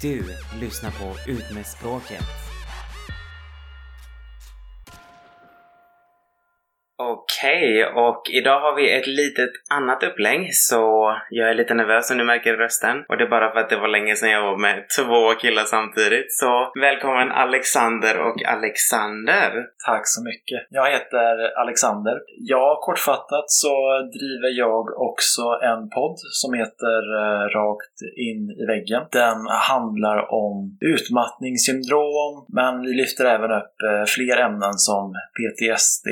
Du lyssnar på Ut med språket. Hej, och idag har vi ett litet annat upplägg så jag är lite nervös om ni märker rösten. Och det är bara för att det var länge sedan jag var med två killar samtidigt. Så välkommen Alexander och Alexander! Tack så mycket. Jag heter Alexander. Ja, kortfattat så driver jag också en podd som heter eh, Rakt in i väggen. Den handlar om utmattningssyndrom, men vi lyfter även upp eh, fler ämnen som PTSD,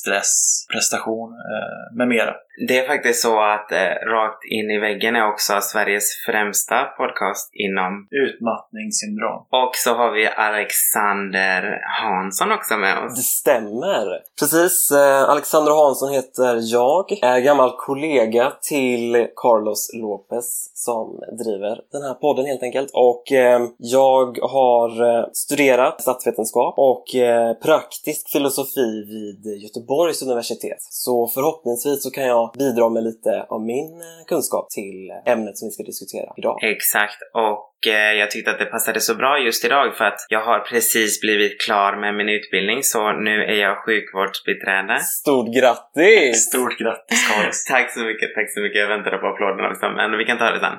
stress, prestation eh, med mera. Det är faktiskt så att eh, Rakt in i väggen är också Sveriges främsta podcast inom Utmattningssyndrom. Och så har vi Alexander Hansson också med oss. Det stämmer! Precis, eh, Alexander Hansson heter jag. Är gammal kollega till Carlos Lopez som driver den här podden helt enkelt. Och eh, jag har eh, studerat statsvetenskap och eh, praktisk filosofi vid Göteborgs universitet. Så förhoppningsvis så kan jag bidra med lite av min eh, kunskap till ämnet som vi ska diskutera idag. Exakt, och eh, jag tyckte att det passade så bra just idag för att jag har precis blivit klar med min utbildning så nu är jag sjukvårdsbiträde. Stort grattis! Stort grattis Carlos! Tack så mycket, tack så mycket. Jag väntade på applåderna också, men vi kan ta det sen.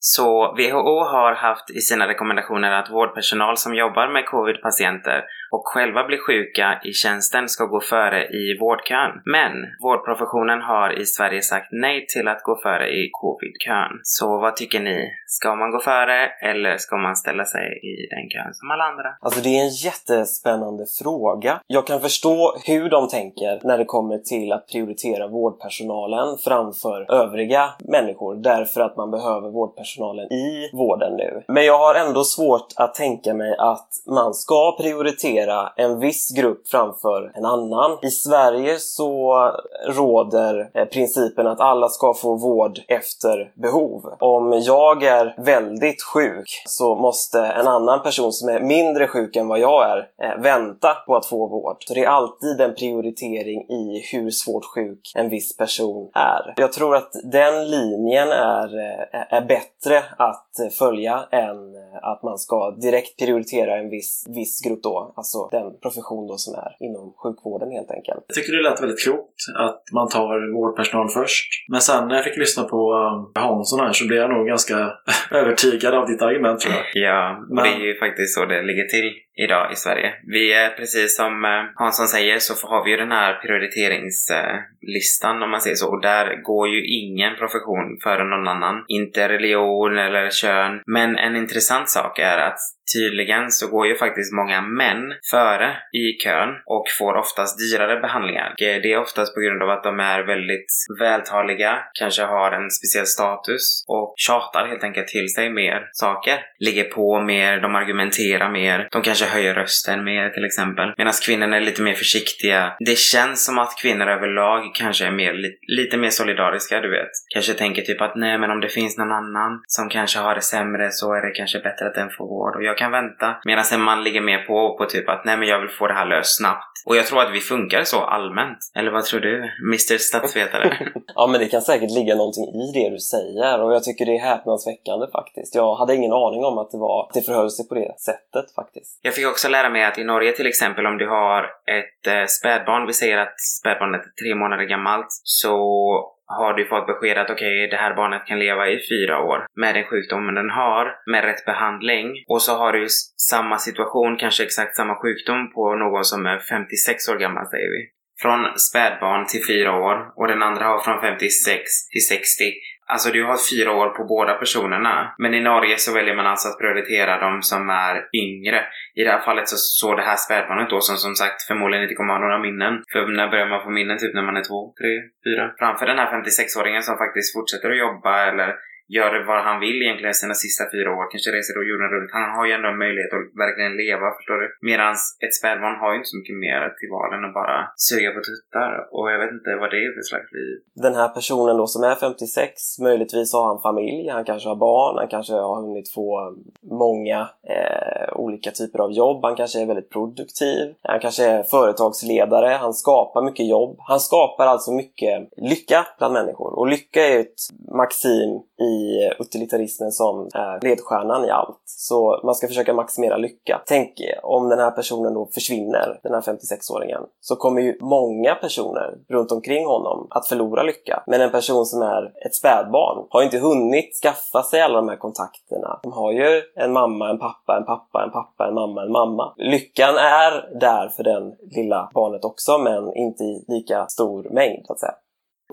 Så WHO har haft i sina rekommendationer att vårdpersonal som jobbar med covid-patienter och själva blir sjuka i tjänsten ska gå före i vårdkön. Men vårdprofessionen har i Sverige sagt nej till att gå före i covidkön. Så vad tycker ni? Ska man gå före eller ska man ställa sig i den kön som alla andra? Alltså det är en jättespännande fråga. Jag kan förstå hur de tänker när det kommer till att prioritera vårdpersonalen framför övriga människor därför att man behöver vårdpersonalen i vården nu. Men jag har ändå svårt att tänka mig att man ska prioritera en viss grupp framför en annan. I Sverige så råder eh, principen att alla ska få vård efter behov. Om jag är väldigt sjuk så måste en annan person som är mindre sjuk än vad jag är eh, vänta på att få vård. Så det är alltid en prioritering i hur svårt sjuk en viss person är. Jag tror att den linjen är, eh, är bättre att följa än att man ska direkt prioritera en viss, viss grupp då, alltså den profession då som är inom sjukvården helt enkelt. Jag tycker det lät väldigt klokt att man tar vårdpersonal först. Men sen när jag fick lyssna på um, Hansson här så blev jag nog ganska övertygad av ditt argument tror jag. Ja, och Men- det är ju faktiskt så det ligger till idag i Sverige. Vi är precis som eh, Hansson säger så har vi ju den här prioriteringslistan om man säger så och där går ju ingen profession före någon annan. Inte religion eller kön. Men en intressant sak är att tydligen så går ju faktiskt många män före i kön och får oftast dyrare behandlingar. Eh, det är oftast på grund av att de är väldigt vältaliga, kanske har en speciell status och tjatar helt enkelt till sig mer saker. Ligger på mer, de argumenterar mer, de kanske höjer rösten mer till exempel. Medan kvinnorna är lite mer försiktiga. Det känns som att kvinnor överlag kanske är mer, li- lite mer solidariska, du vet. Kanske tänker typ att nej men om det finns någon annan som kanske har det sämre så är det kanske bättre att den får vård och jag kan vänta. Medan en man ligger mer på på typ att nej men jag vill få det här löst snabbt. Och jag tror att vi funkar så allmänt. Eller vad tror du, Mr Statsvetare? Ja, men det kan säkert ligga någonting i det du säger och jag tycker det är häpnadsväckande faktiskt. Jag hade ingen aning om att det var att det förhöll sig på det sättet faktiskt. Jag fick också lära mig att i Norge till exempel om du har ett eh, spädbarn, vi säger att spädbarnet är tre månader gammalt, så har du fått besked att okej, det här barnet kan leva i fyra år med den sjukdomen den har, med rätt behandling. Och så har du samma situation, kanske exakt samma sjukdom på någon som är 56 år gammal säger vi. Från spädbarn till fyra år och den andra har från 56 till 60. Alltså du har fyra år på båda personerna. Men i Norge så väljer man alltså att prioritera de som är yngre. I det här fallet så såg det här spädbarnet då som som sagt förmodligen inte kommer ha några minnen. För när börjar man få minnen? Typ när man är två, tre, fyra. Framför den här 56-åringen som faktiskt fortsätter att jobba eller gör vad han vill egentligen sina sista fyra år. Kanske reser då jorden runt. Han har ju ändå en möjlighet att verkligen leva, förstår du? Medan ett spädbarn har ju inte så mycket mer till val än att bara suga på tuttar. Och jag vet inte vad det är för slags liv. Den här personen då som är 56, möjligtvis har han familj, han kanske har barn, han kanske har hunnit få många eh, olika typer av jobb, han kanske är väldigt produktiv, han kanske är företagsledare, han skapar mycket jobb. Han skapar alltså mycket lycka bland människor och lycka är ju ett maxim i i utilitarismen som är ledstjärnan i allt. Så man ska försöka maximera lycka. Tänk om den här personen då försvinner, den här 56-åringen, så kommer ju många personer runt omkring honom att förlora lycka. Men en person som är ett spädbarn har ju inte hunnit skaffa sig alla de här kontakterna. De har ju en mamma, en pappa, en pappa, en pappa, en mamma, en mamma. Lyckan är där för den lilla barnet också, men inte i lika stor mängd, så att säga.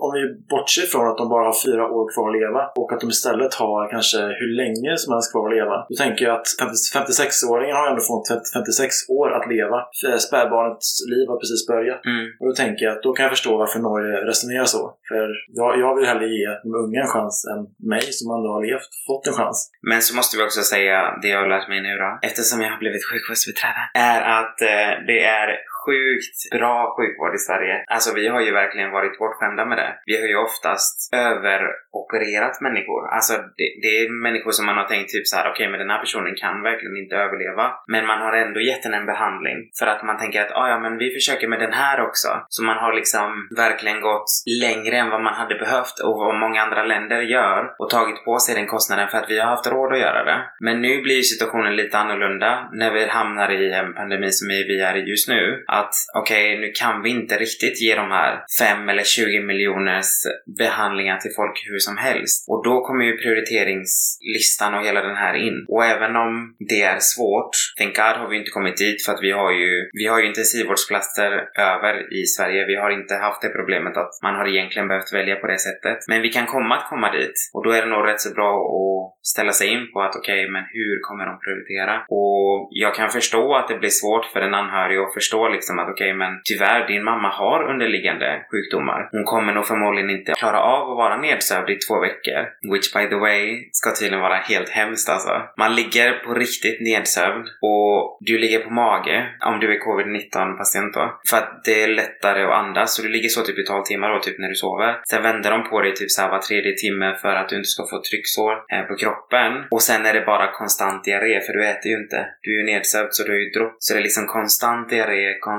Om vi bortser från att de bara har fyra år kvar att leva och att de istället har kanske hur länge som helst kvar att leva. Då tänker jag att 56-åringen har ändå fått 56 år att leva. Spädbarnets liv har precis börjat. Mm. Och då tänker jag att då kan jag förstå varför Norge resonerar så. För jag, jag vill hellre ge de unga en chans än mig som ändå har levt, fått en chans. Men så måste vi också säga det jag har lärt mig nu då, eftersom jag har blivit sjukvårdsbiträde, är att eh, det är sjukt bra sjukvård i Sverige. Alltså vi har ju verkligen varit bortskämda med det. Vi har ju oftast överopererat människor. Alltså det, det är människor som man har tänkt typ så här: okej okay, men den här personen kan verkligen inte överleva. Men man har ändå gett den en behandling. För att man tänker att ah, ja men vi försöker med den här också. Så man har liksom verkligen gått längre än vad man hade behövt och vad många andra länder gör och tagit på sig den kostnaden för att vi har haft råd att göra det. Men nu blir situationen lite annorlunda när vi hamnar i en pandemi som vi är i just nu att okej, okay, nu kan vi inte riktigt ge de här 5 eller 20 miljoners behandlingar till folk hur som helst. Och då kommer ju prioriteringslistan och hela den här in. Och även om det är svårt, thank God har vi inte kommit dit för att vi har ju, vi har ju intensivvårdsplatser över i Sverige. Vi har inte haft det problemet att man har egentligen behövt välja på det sättet. Men vi kan komma att komma dit. Och då är det nog rätt så bra att ställa sig in på att okej, okay, men hur kommer de prioritera? Och jag kan förstå att det blir svårt för en anhörig att förstå liksom liksom att okej, okay, men tyvärr, din mamma har underliggande sjukdomar. Hon kommer nog förmodligen inte klara av att vara nedsövd i två veckor. Which by the way ska tydligen vara helt hemskt alltså. Man ligger på riktigt nedsövd och du ligger på mage om du är covid-19 patient då. För att det är lättare att andas. Så du ligger så typ i 12 timmar då, typ när du sover. Sen vänder de på dig typ såhär var tredje timme för att du inte ska få trycksår eh, på kroppen. Och sen är det bara konstant diarré för du äter ju inte. Du är ju nedsövd så du är ju dropp. Så det är liksom konstant diarré, konstant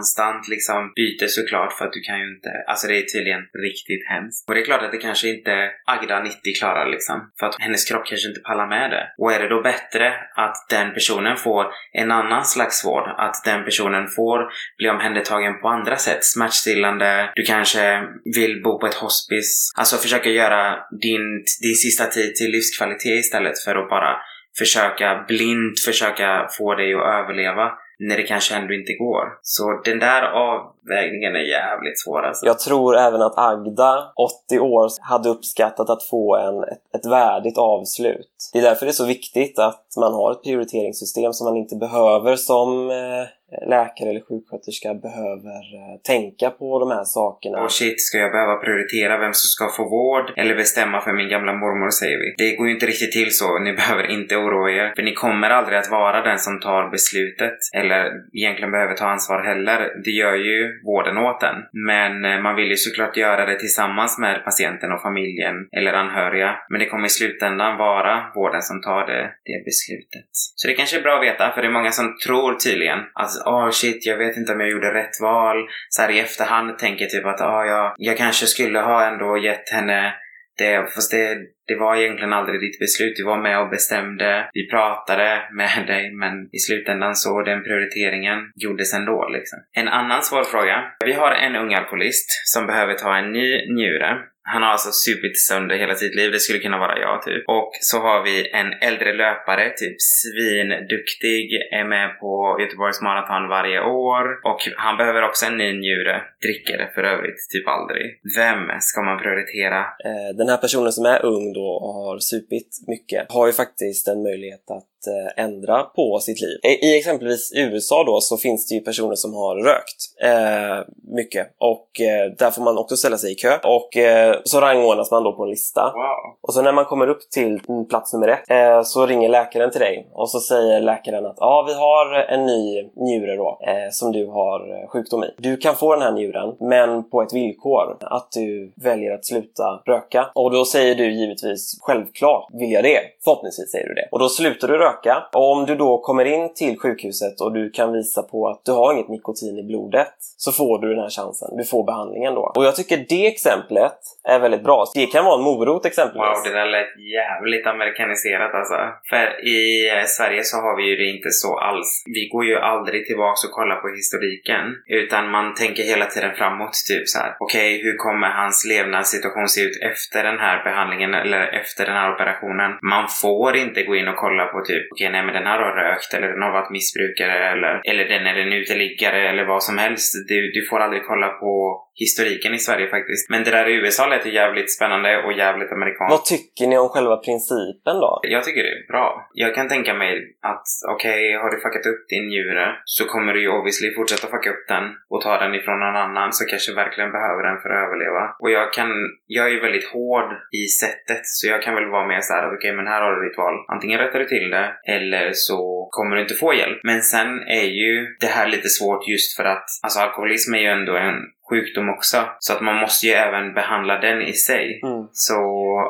liksom byte såklart för att du kan ju inte, alltså det är tydligen riktigt hemskt. Och det är klart att det kanske inte Agda 90 klarar liksom. För att hennes kropp kanske inte pallar med det. Och är det då bättre att den personen får en annan slags vård? Att den personen får bli omhändertagen på andra sätt? Smärtstillande, du kanske vill bo på ett hospice. Alltså försöka göra din, din sista tid till livskvalitet istället för att bara försöka blint försöka få dig att överleva när det kanske ändå inte går. Så den där avvägningen är jävligt svår alltså. Jag tror även att Agda, 80 år, hade uppskattat att få en, ett, ett värdigt avslut. Det är därför det är så viktigt att man har ett prioriteringssystem som man inte behöver som eh, läkare eller sjuksköterska behöver eh, tänka på de här sakerna. Och shit, ska jag behöva prioritera vem som ska få vård eller bestämma för min gamla mormor säger vi. Det går ju inte riktigt till så. Ni behöver inte oroa er. För ni kommer aldrig att vara den som tar beslutet eller egentligen behöver ta ansvar heller. Det gör ju vården åt en. Men eh, man vill ju såklart göra det tillsammans med patienten och familjen eller anhöriga. Men det kommer i slutändan vara vården som tar det, det beslutet. Så det kanske är bra att veta för det är många som tror tydligen att oh shit, jag vet inte om jag gjorde rätt val. Så här i efterhand tänker jag typ att ah, oh, jag, jag kanske skulle ha ändå gett henne det, fast det, det var egentligen aldrig ditt beslut. Du var med och bestämde. Vi pratade med dig, men i slutändan så den prioriteringen gjordes ändå. Liksom. En annan svår fråga. Vi har en ung alkoholist som behöver ta en ny njure han har alltså supit sönder hela sitt liv. Det skulle kunna vara jag typ. Och så har vi en äldre löpare, typ svinduktig, är med på Göteborgs maraton varje år. Och han behöver också en ny njure. Dricker för övrigt typ aldrig. Vem ska man prioritera? Eh, den här personen som är ung då och har supit mycket har ju faktiskt en möjlighet att Eh, ändra på sitt liv. I exempelvis USA då så finns det ju personer som har rökt eh, mycket och eh, där får man också ställa sig i kö och eh, så rangordnas man då på en lista. Wow. Och så när man kommer upp till plats nummer ett eh, så ringer läkaren till dig och så säger läkaren att ja, vi har en ny njure då eh, som du har sjukdom i. Du kan få den här njuren men på ett villkor att du väljer att sluta röka. Och då säger du givetvis självklart vill jag det. Förhoppningsvis säger du det. Och då slutar du röka röka. Och om du då kommer in till sjukhuset och du kan visa på att du har inget nikotin i blodet så får du den här chansen. Du får behandlingen då. Och jag tycker det exemplet är väldigt bra. Det kan vara en morot exempelvis. Wow, det där lät jävligt amerikaniserat alltså. För i eh, Sverige så har vi ju det inte så alls. Vi går ju aldrig tillbaks och kollar på historiken. Utan man tänker hela tiden framåt. Typ så här. Okej, okay, hur kommer hans levnadssituation se ut efter den här behandlingen eller efter den här operationen? Man får inte gå in och kolla på typ, okej, okay, nej men den här har rökt eller den har varit missbrukare eller, eller den är en uteliggare eller vad som helst. Du, du får aldrig kolla på historiken i Sverige faktiskt. Men det där i USA lät ju jävligt spännande och jävligt amerikanskt. Vad tycker ni om själva principen då? Jag tycker det är bra. Jag kan tänka mig att okej, okay, har du fuckat upp din njure så kommer du ju obviously fortsätta fucka upp den och ta den ifrån någon annan som kanske verkligen behöver den för att överleva. Och jag kan, jag är ju väldigt hård i sättet så jag kan väl vara mer såhär att okej, okay, men här har du ditt val. Antingen rättar du till det eller så kommer du inte få hjälp. Men sen är ju det här lite svårt just för att alltså alkoholism är ju ändå en sjukdom också. Så att man måste ju även behandla den i sig. Mm. Så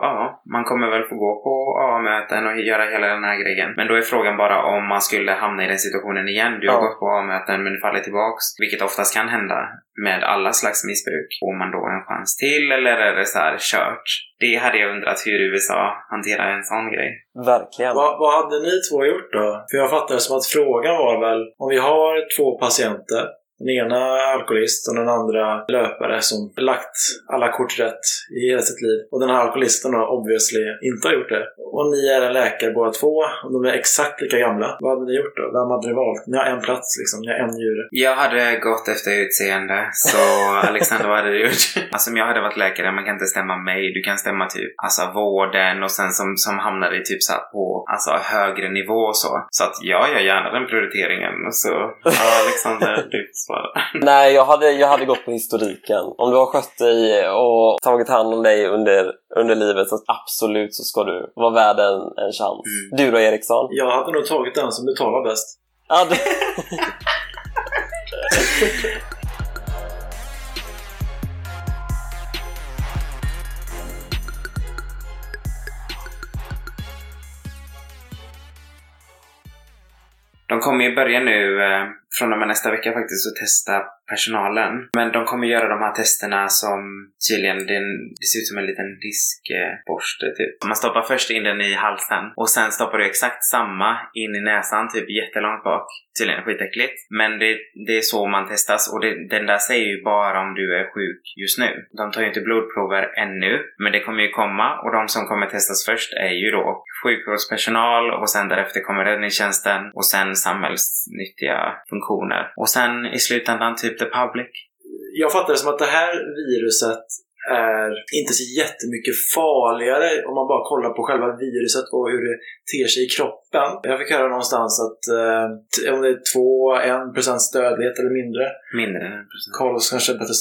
ja, man kommer väl få gå på A-möten och göra hela den här grejen. Men då är frågan bara om man skulle hamna i den situationen igen. Du har ja. gått på A-möten men du faller tillbaks. Vilket oftast kan hända med alla slags missbruk. Får man då en chans till eller är det så här kört? Det hade jag undrat hur USA hanterar en sån grej. Verkligen. Vad, vad hade ni två gjort då? För jag fattar det som att frågan var väl om vi har två patienter den ena alkoholist och den andra löpare som lagt alla kort rätt i hela sitt liv. Och den här alkoholisten då obviously inte har gjort det. Och ni är en läkare båda två och de är exakt lika gamla. Vad hade ni gjort då? Vem hade ni valt? Ni har en plats liksom, ni har en njure. Jag hade gått efter utseende. Så Alexander, vad hade du gjort? Alltså om jag hade varit läkare, man kan inte stämma mig. Du kan stämma typ alltså vården och sen som, som hamnar i typ så på alltså högre nivå och så. Så att jag gör gärna den prioriteringen. Så ja, Alexander, du svara. Nej, jag hade, jag hade gått på historiken. Om du har skött dig och tagit hand om dig under, under livet så absolut så ska du vara värd en, en chans. Mm. Du då Eriksson? Jag hade nog tagit den som betalar bäst. Ja, du... De kommer ju börja nu eh, från och med nästa vecka faktiskt att testa personalen. Men de kommer göra de här testerna som tydligen, det, det ser ut som en liten diskborste typ. Man stoppar först in den i halsen och sen stoppar du exakt samma in i näsan, typ jättelångt bak. Tydligen skitäckligt. Men det, det är så man testas och det, den där säger ju bara om du är sjuk just nu. De tar ju inte blodprover ännu, men det kommer ju komma och de som kommer testas först är ju då sjukvårdspersonal och sen därefter kommer räddningstjänsten och sen samhällsnyttiga funktioner. Och sen i slutändan typ the public. Jag fattar det som att det här viruset är inte så jättemycket farligare om man bara kollar på själva viruset och hur det ter sig i kroppen. Jag fick höra någonstans att eh, om det är 2-1% dödlighet eller mindre. Mindre än 1%. Carlos kanske bättre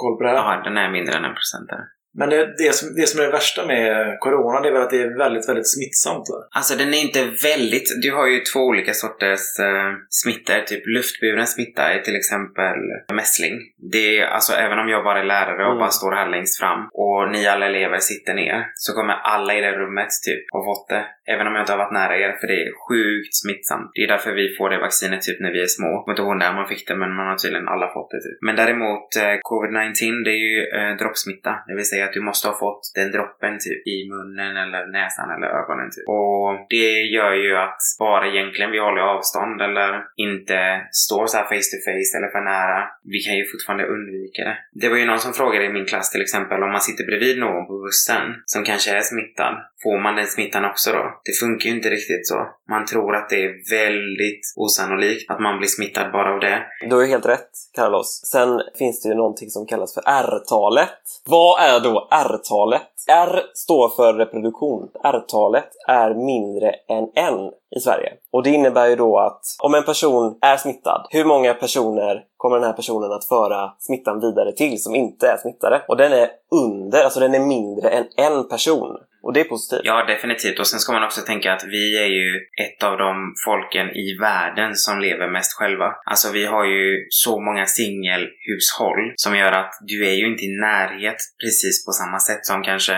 koll på det här. Ja, den är mindre än 1% där. Men det, det, som, det som är det värsta med corona det är väl att det är väldigt, väldigt smittsamt? Va? Alltså den är inte väldigt... Du har ju två olika sorters uh, smittor. Typ luftburen smitta är till exempel mässling. Det är, alltså även om jag bara är lärare och mm. bara står här längst fram och ni alla elever sitter ner så kommer alla i det rummet typ ha fått det. Även om jag inte har varit nära er för det är sjukt smittsamt. Det är därför vi får det vaccinet typ när vi är små. Jag kommer inte ihåg när man fick det men man har tydligen alla fått det typ. Men däremot uh, covid-19 det är ju uh, droppsmitta. Det vill säga att du måste ha fått den droppen typ i munnen eller näsan eller ögonen typ. Och det gör ju att bara egentligen vi håller avstånd eller inte står så här face to face eller för nära. Vi kan ju fortfarande undvika det. Det var ju någon som frågade i min klass till exempel om man sitter bredvid någon på bussen som kanske är smittad. Får man den smittan också då? Det funkar ju inte riktigt så. Man tror att det är väldigt osannolikt att man blir smittad bara av det. Du har ju helt rätt, Carlos. Sen finns det ju någonting som kallas för R-talet. Vad är då då R-talet. R står för reproduktion. R-talet är mindre än en i Sverige. Och det innebär ju då att om en person är smittad, hur många personer kommer den här personen att föra smittan vidare till som inte är smittade? Och den är under, alltså den är mindre än en person. Och det är positivt. Ja, definitivt. Och sen ska man också tänka att vi är ju ett av de folken i världen som lever mest själva. Alltså vi har ju så många singelhushåll som gör att du är ju inte i närhet precis på samma sätt som kanske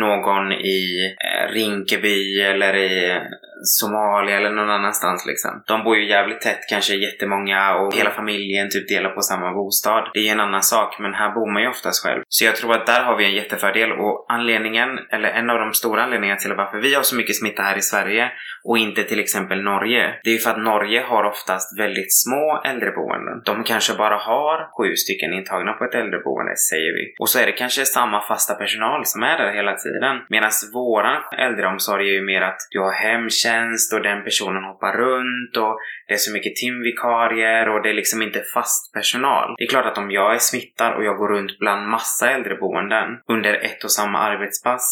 någon i eh, Rinkeby eller i Somalia eller någon annanstans liksom. De bor ju jävligt tätt, kanske jättemånga och hela familjen typ delar på samma bostad. Det är ju en annan sak, men här bor man ju oftast själv. Så jag tror att där har vi en jättefördel och anledningen, eller en av de stora anledningarna till varför vi har så mycket smitta här i Sverige och inte till exempel Norge. Det är ju för att Norge har oftast väldigt små äldreboenden. De kanske bara har sju stycken intagna på ett äldreboende, säger vi. Och så är det kanske samma fasta personal som är där hela tiden. Medan våran äldreomsorg är ju mer att du har hemtjänst och den personen hoppar runt och det är så mycket timvikarier och det är liksom inte fast personal. Det är klart att om jag är smittad och jag går runt bland massa äldreboenden under ett och samma arbetspass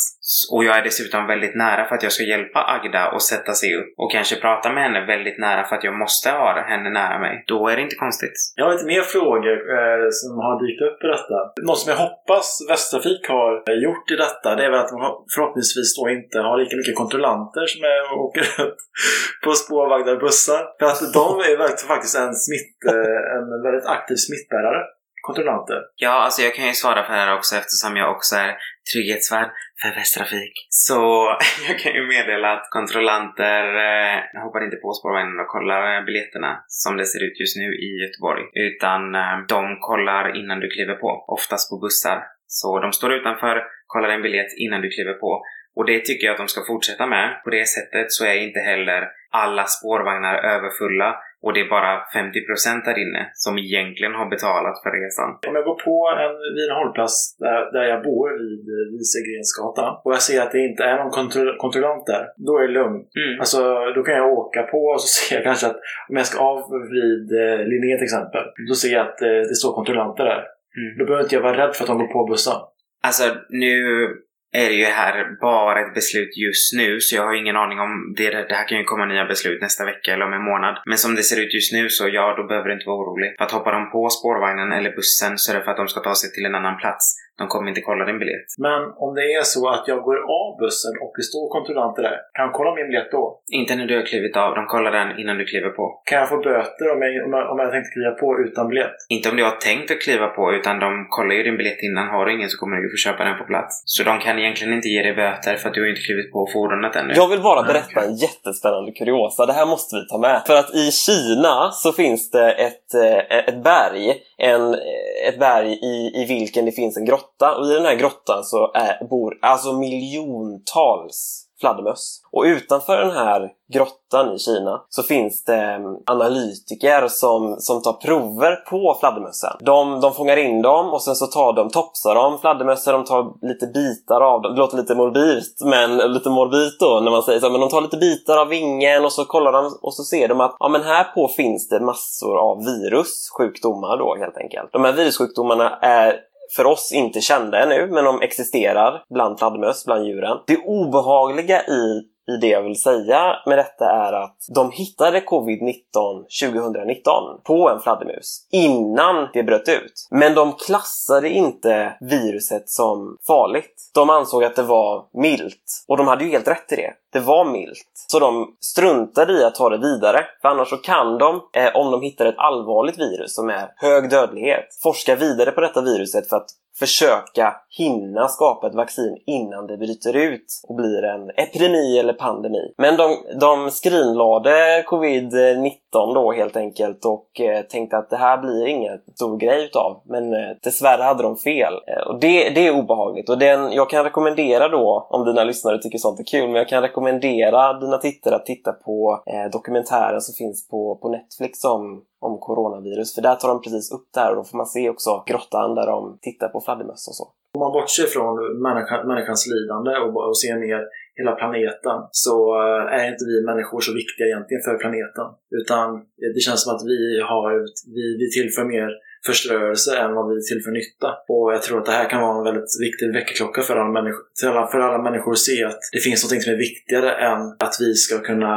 och jag är dessutom väldigt nära för att jag ska hjälpa Agda att sätta sig upp och kanske prata med henne väldigt nära för att jag måste ha henne nära mig. Då är det inte konstigt. Jag har lite mer frågor eh, som har dykt upp i detta. Något som jag hoppas Västtrafik har eh, gjort i detta det är väl att de förhoppningsvis då inte har lika mycket kontrollanter som är och åker runt på spårvagnar och bussar. För att Alltså, de är faktiskt en, smitt, eh, en väldigt aktiv smittbärare kontrollanter? Ja, alltså jag kan ju svara för det här också eftersom jag också är trygghetsvärd för Västtrafik. Så jag kan ju meddela att kontrollanter eh, hoppar inte på spårvagnen och kollar eh, biljetterna som det ser ut just nu i Göteborg. Utan eh, de kollar innan du kliver på, oftast på bussar. Så de står utanför, kollar en biljett innan du kliver på. Och det tycker jag att de ska fortsätta med. På det sättet så är inte heller alla spårvagnar överfulla och det är bara 50% där inne som egentligen har betalat för resan. Om jag går på en, hållplats där, där jag bor vid Wiesegrensgatan och jag ser att det inte är någon kontroll, kontrollant där, då är det lugnt. Mm. Alltså, då kan jag åka på och så ser jag kanske att om jag ska av vid eh, Linné till exempel, då ser jag att eh, det står kontrollanter där. Mm. Då behöver inte jag vara rädd för att de går på bussen. Alltså nu är det ju här bara ett beslut just nu så jag har ingen aning om det. Det här kan ju komma nya beslut nästa vecka eller om en månad. Men som det ser ut just nu så ja, då behöver du inte vara orolig. För att hoppar de på spårvagnen eller bussen så är det för att de ska ta sig till en annan plats. De kommer inte kolla din biljett. Men om det är så att jag går av bussen och det står kontrollanter där, kan jag kolla min biljett då? Inte när du har klivit av. De kollar den innan du kliver på. Kan jag få böter om jag, om jag, om jag tänkt kliva på utan biljett? Inte om du har tänkt att kliva på, utan de kollar ju din biljett innan. Har du ingen så kommer du få köpa den på plats. Så de kan egentligen inte ge dig böter för att du har inte klivit på fordonet ännu. Jag vill bara berätta en jättespännande kuriosa. Det här måste vi ta med. För att i Kina så finns det ett, eh, ett berg, en, ett berg i, i vilken det finns en grotta. Och i den här grottan så är, bor alltså miljontals fladdermöss. Och utanför den här grottan i Kina så finns det mm, analytiker som, som tar prover på fladdermössen. De, de fångar in dem och sen så tar de, topsar de fladdermössen, de tar lite bitar av dem. Det låter lite morbidt, men lite morbidt då när man säger så. Men de tar lite bitar av vingen och så kollar de och så ser de att ja, men här på finns det massor av virus, sjukdomar då helt enkelt. De här virussjukdomarna är för oss inte kända ännu, men de existerar bland fladdermöss, bland djuren. Det obehagliga i i det jag vill säga med detta är att de hittade covid-19 2019 på en fladdermus innan det bröt ut. Men de klassade inte viruset som farligt. De ansåg att det var milt. Och de hade ju helt rätt i det. Det var milt. Så de struntade i att ta det vidare. För annars så kan de, eh, om de hittar ett allvarligt virus som är hög dödlighet, forska vidare på detta viruset för att försöka hinna skapa ett vaccin innan det bryter ut och blir en epidemi eller pandemi. Men de, de skrinlade covid-19 då helt enkelt och eh, tänkte att det här blir ingen stor grej utav. Men eh, dessvärre hade de fel. Eh, och det, det är obehagligt och den, jag kan rekommendera då, om dina lyssnare tycker sånt är kul, men jag kan rekommendera dina tittare att titta på eh, dokumentären som finns på, på Netflix om om coronavirus. För där tar de precis upp det här och då får man se också grottan där de tittar på fladdermöss och så. Om man bortser från människa, människans lidande och, och ser ner hela planeten så eh, är inte vi människor så viktiga egentligen för planeten. Utan eh, det känns som att vi, har, vi, vi tillför mer förstörelse än vad vi tillför nytta. Och jag tror att det här kan vara en väldigt viktig väckarklocka för alla, människor, alla, för alla människor att se att det finns något som är viktigare än att vi ska kunna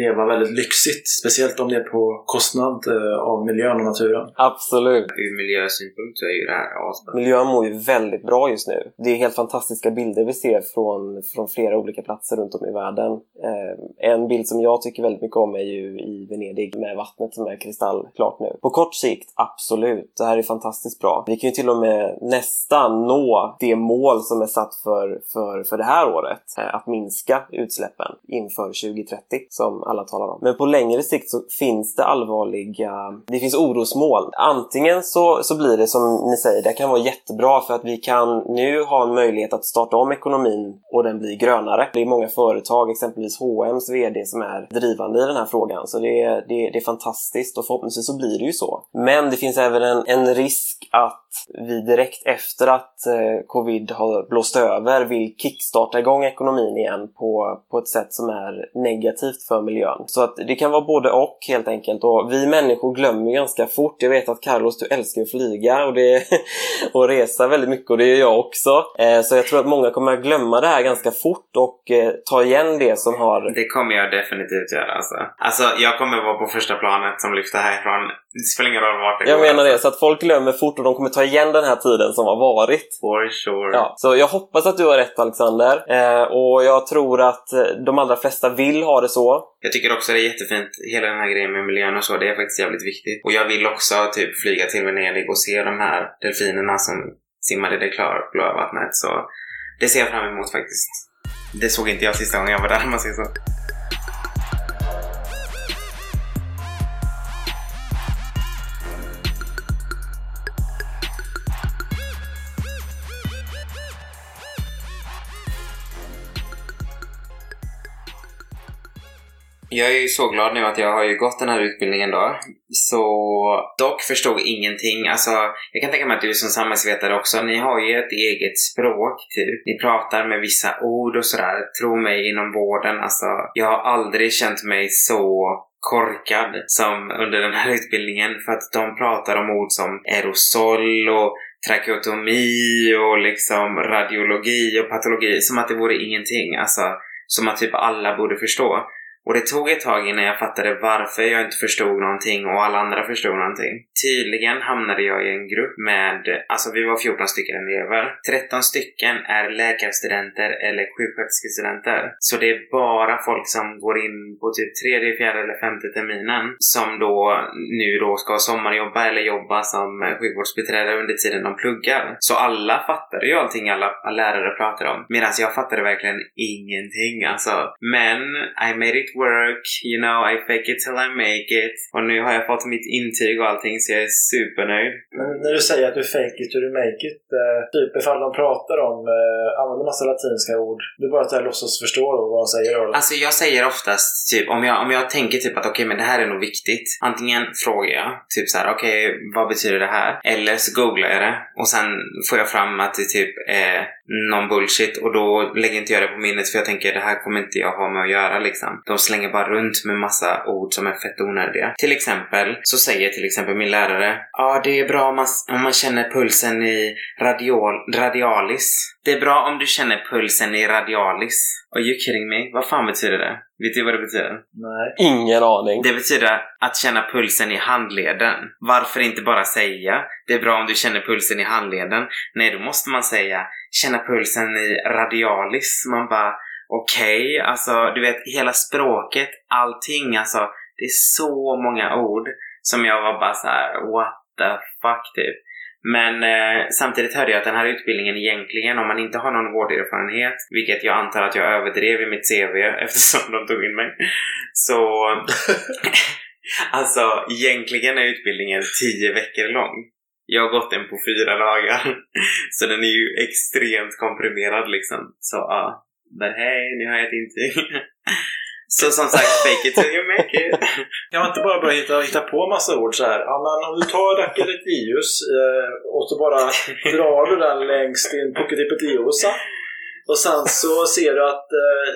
leva väldigt lyxigt. Speciellt om det är på kostnad eh, av miljön och naturen. Absolut. Ur miljösynpunkt så är ju det här asbra. Miljön mår ju väldigt bra just nu. Det är helt fantastiska bilder vi ser från, från flera olika platser runt om i världen. Eh, en bild som jag tycker väldigt mycket om är ju i Venedig med vattnet som är kristallklart nu. På kort sikt, absolut ut. Det här är fantastiskt bra. Vi kan ju till och med nästan nå det mål som är satt för, för, för det här året. Eh, att minska utsläppen inför 2030 som alla talar om. Men på längre sikt så finns det allvarliga, det finns orosmål. Antingen så, så blir det som ni säger, det kan vara jättebra för att vi kan nu ha en möjlighet att starta om ekonomin och den blir grönare. Det är många företag, exempelvis H&M's VD som är drivande i den här frågan. Så det är, det, det är fantastiskt och förhoppningsvis så blir det ju så. Men det finns även en, en risk att vi direkt efter att eh, covid har blåst över vill kickstarta igång ekonomin igen på, på ett sätt som är negativt för miljön. Så att det kan vara både och helt enkelt. Och vi människor glömmer ganska fort. Jag vet att Carlos, du älskar att flyga och, det, och resa väldigt mycket och det gör jag också. Eh, så jag tror att många kommer att glömma det här ganska fort och eh, ta igen det som har... Det kommer jag definitivt göra alltså. Alltså jag kommer vara på första planet som lyfter härifrån. Det spelar ingen roll vart det jag går. menar det, alltså. så att folk glömmer fort och de kommer ta igen den här tiden som har varit. For sure. Ja, så jag hoppas att du har rätt Alexander. Eh, och jag tror att eh, de allra flesta vill ha det så. Jag tycker också det är jättefint, hela den här grejen med miljön och så, det är faktiskt jävligt viktigt. Och jag vill också typ flyga till Venedig och se de här delfinerna som simmar i det klara blåa vattnet. Så det ser jag fram emot faktiskt. Det såg inte jag sista gången jag var där om man säger så. Jag är ju så glad nu att jag har ju gått den här utbildningen då. Så dock förstod ingenting. Alltså, jag kan tänka mig att du som samhällsvetare också, ni har ju ett eget språk typ. Ni pratar med vissa ord och sådär. Tro mig, inom vården, alltså. Jag har aldrig känt mig så korkad som under den här utbildningen för att de pratar om ord som aerosol och trakeotomi och liksom radiologi och patologi som att det vore ingenting. Alltså, som att typ alla borde förstå. Och det tog ett tag innan jag fattade varför jag inte förstod någonting och alla andra förstod någonting. Tydligen hamnade jag i en grupp med, alltså vi var 14 stycken elever. 13 stycken är läkarstudenter eller sjuksköterskestudenter. Så det är bara folk som går in på typ tredje, fjärde eller femte terminen som då nu då ska sommarjobba eller jobba som sjukvårdsbiträde under tiden de pluggar. Så alla fattade ju allting alla lärare pratade om. Medan jag fattade verkligen ingenting alltså. Men I made it work, you know, I fake it till I make it. Och nu har jag fått mitt intyg och allting så jag är supernöjd. Men när du säger att du fake it till you make it, eh, typ ifall de pratar om, eh, använder massa latinska ord, du bara att jag låtsas förstå då vad de säger? Då. Alltså jag säger oftast typ om jag, om jag tänker typ att okej men det här är nog viktigt. Antingen frågar jag typ så här okej vad betyder det här? Eller så googlar jag det och sen får jag fram att det typ är någon bullshit och då lägger inte jag det på minnet för jag tänker det här kommer inte jag ha med att göra liksom. De slänger bara runt med massa ord som är fett onödiga. Till exempel så säger till exempel min lärare Ja, ah, det är bra om man, om man känner pulsen i radial, radialis. Det är bra om du känner pulsen i radialis. Are you kidding me? Vad fan betyder det? Vet du vad det betyder? Nej. Ingen aning. Det betyder att känna pulsen i handleden. Varför inte bara säga det är bra om du känner pulsen i handleden? Nej, då måste man säga känna pulsen i radialis. Man bara okej, okay, alltså du vet hela språket, allting alltså. Det är så många ord som jag var bara så här: what the fuck typ. Men eh, samtidigt hörde jag att den här utbildningen egentligen, om man inte har någon vårderfarenhet, vilket jag antar att jag överdrev i mitt CV eftersom de tog in mig, så alltså egentligen är utbildningen tio veckor lång. Jag har gått den på fyra dagar, så den är ju extremt komprimerad liksom. Så ja, men hej, nu har jag ett intyg. Så som sagt, fake it till you make it. Kan man inte bara börja hitta, hitta på massa ord så här? Ja, men om du tar Rackerius eh, och så bara drar du den längs din Puketipetiosa och sen så ser du att eh,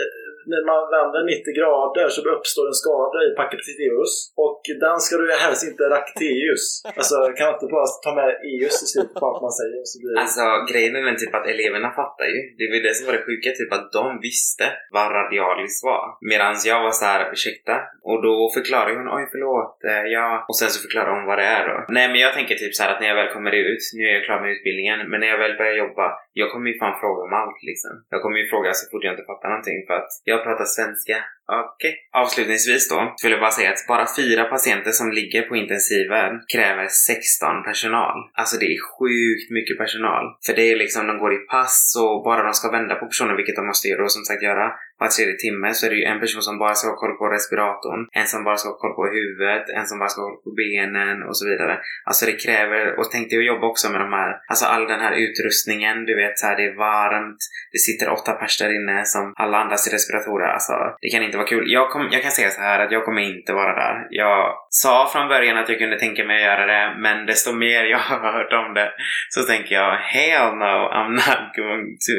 när man vänder 90 grader så uppstår en skada i Pachypteus och den ska du helst inte Racteus. Alltså kan inte bara ta med eus i slutet på allt man säger? Så blir... Alltså grejen är den typ att eleverna fattar ju. Det var ju det som var det sjuka, typ att de visste vad radialis var. Medan jag var så här, ursäkta? Och då förklarade hon, oj förlåt, eh, ja. Och sen så förklarade hon vad det är då. Nej men jag tänker typ så här att när jag väl kommer ut, nu är jag klar med utbildningen, men när jag väl börjar jobba, jag kommer ju fan fråga om allt liksom. Jag kommer ju fråga så fort jag inte fattar någonting för att jag pratar svenska Okej. Avslutningsvis då vill jag bara säga att bara fyra patienter som ligger på intensiven kräver 16 personal. Alltså det är sjukt mycket personal. För det är liksom, de går i pass och bara de ska vända på personen, vilket de måste göra och som sagt göra var tredje timme så är det ju en person som bara ska ha koll på respiratorn, en som bara ska ha koll på huvudet, en som bara ska ha koll på benen och så vidare. Alltså det kräver, och tänk dig att jobba också med de här, alltså all den här utrustningen, du vet så här, det är varmt, det sitter åtta pers där inne som alla andas i respiratorer. Alltså det kan inte vara kul. Jag, kom, jag kan säga så här att jag kommer inte vara där. Jag sa från början att jag kunde tänka mig att göra det, men desto mer jag har hört om det så tänker jag hell no, I'm not going to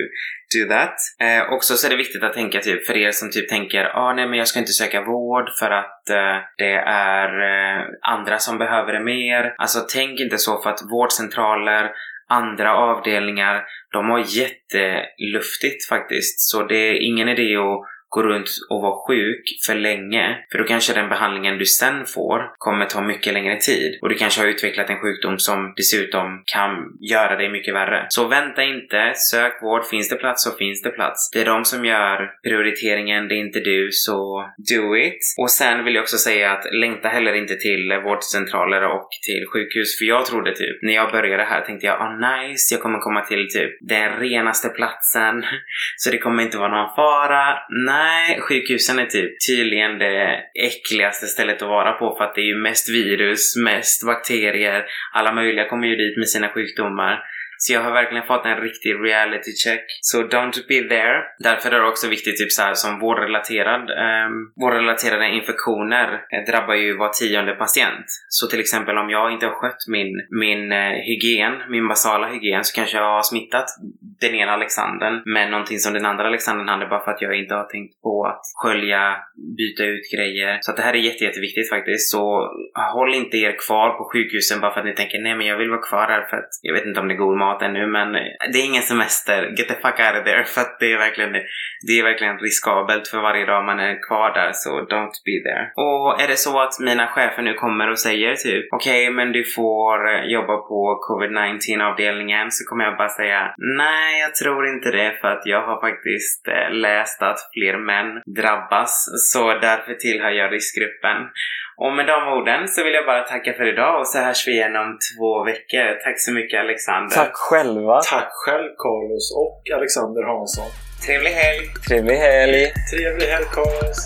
do that. Eh, också så är det viktigt att tänka typ för er som typ tänker ah, nej men jag ska inte söka vård för att eh, det är eh, andra som behöver det mer. Alltså tänk inte så för att vårdcentraler andra avdelningar, de har jätteluftigt faktiskt. Så det är ingen idé att gå runt och vara sjuk för länge. För då kanske den behandlingen du sen får kommer ta mycket längre tid. Och du kanske har utvecklat en sjukdom som dessutom kan göra dig mycket värre. Så vänta inte, sök vård. Finns det plats så finns det plats. Det är de som gör prioriteringen, det är inte du, så do it. Och sen vill jag också säga att längta heller inte till vårdcentraler och till sjukhus. För jag trodde typ, när jag började här tänkte jag, ah oh, nice, jag kommer komma till typ den renaste platsen. Så det kommer inte vara någon fara. Nej, Nej, sjukhusen är typ tydligen det äckligaste stället att vara på för att det är ju mest virus, mest bakterier. Alla möjliga kommer ju dit med sina sjukdomar. Så jag har verkligen fått en riktig reality check. Så don't be there. Därför är det också viktigt, typ så här, som vårdrelaterad, um, vårdrelaterade infektioner eh, drabbar ju var tionde patient. Så till exempel om jag inte har skött min, min uh, hygien, min basala hygien, så kanske jag har smittat den ena Alexandern med någonting som den andra Alexandern hade bara för att jag inte har tänkt på att skölja, byta ut grejer. Så att det här är jätte, jätteviktigt faktiskt. Så håll inte er kvar på sjukhusen bara för att ni tänker nej men jag vill vara kvar här för att jag vet inte om det är god mat ännu men det är ingen semester. Get the fuck out of there. För att det är verkligen, det är verkligen riskabelt för varje dag man är kvar där så don't be there. Och är det så att mina chefer nu kommer och säger typ okej okay, men du får eh, jobba på covid-19 avdelningen så kommer jag bara säga nej jag tror inte det för att jag har faktiskt eh, läst att fler män drabbas så därför tillhör jag riskgruppen. Och med de orden så vill jag bara tacka för idag och så hörs vi igen om två veckor. Tack så mycket Alexander. Tack själva. Tack själv Carlos och Alexander Hansson. Trevlig helg! Trevlig helg! Trevlig helg Carlos!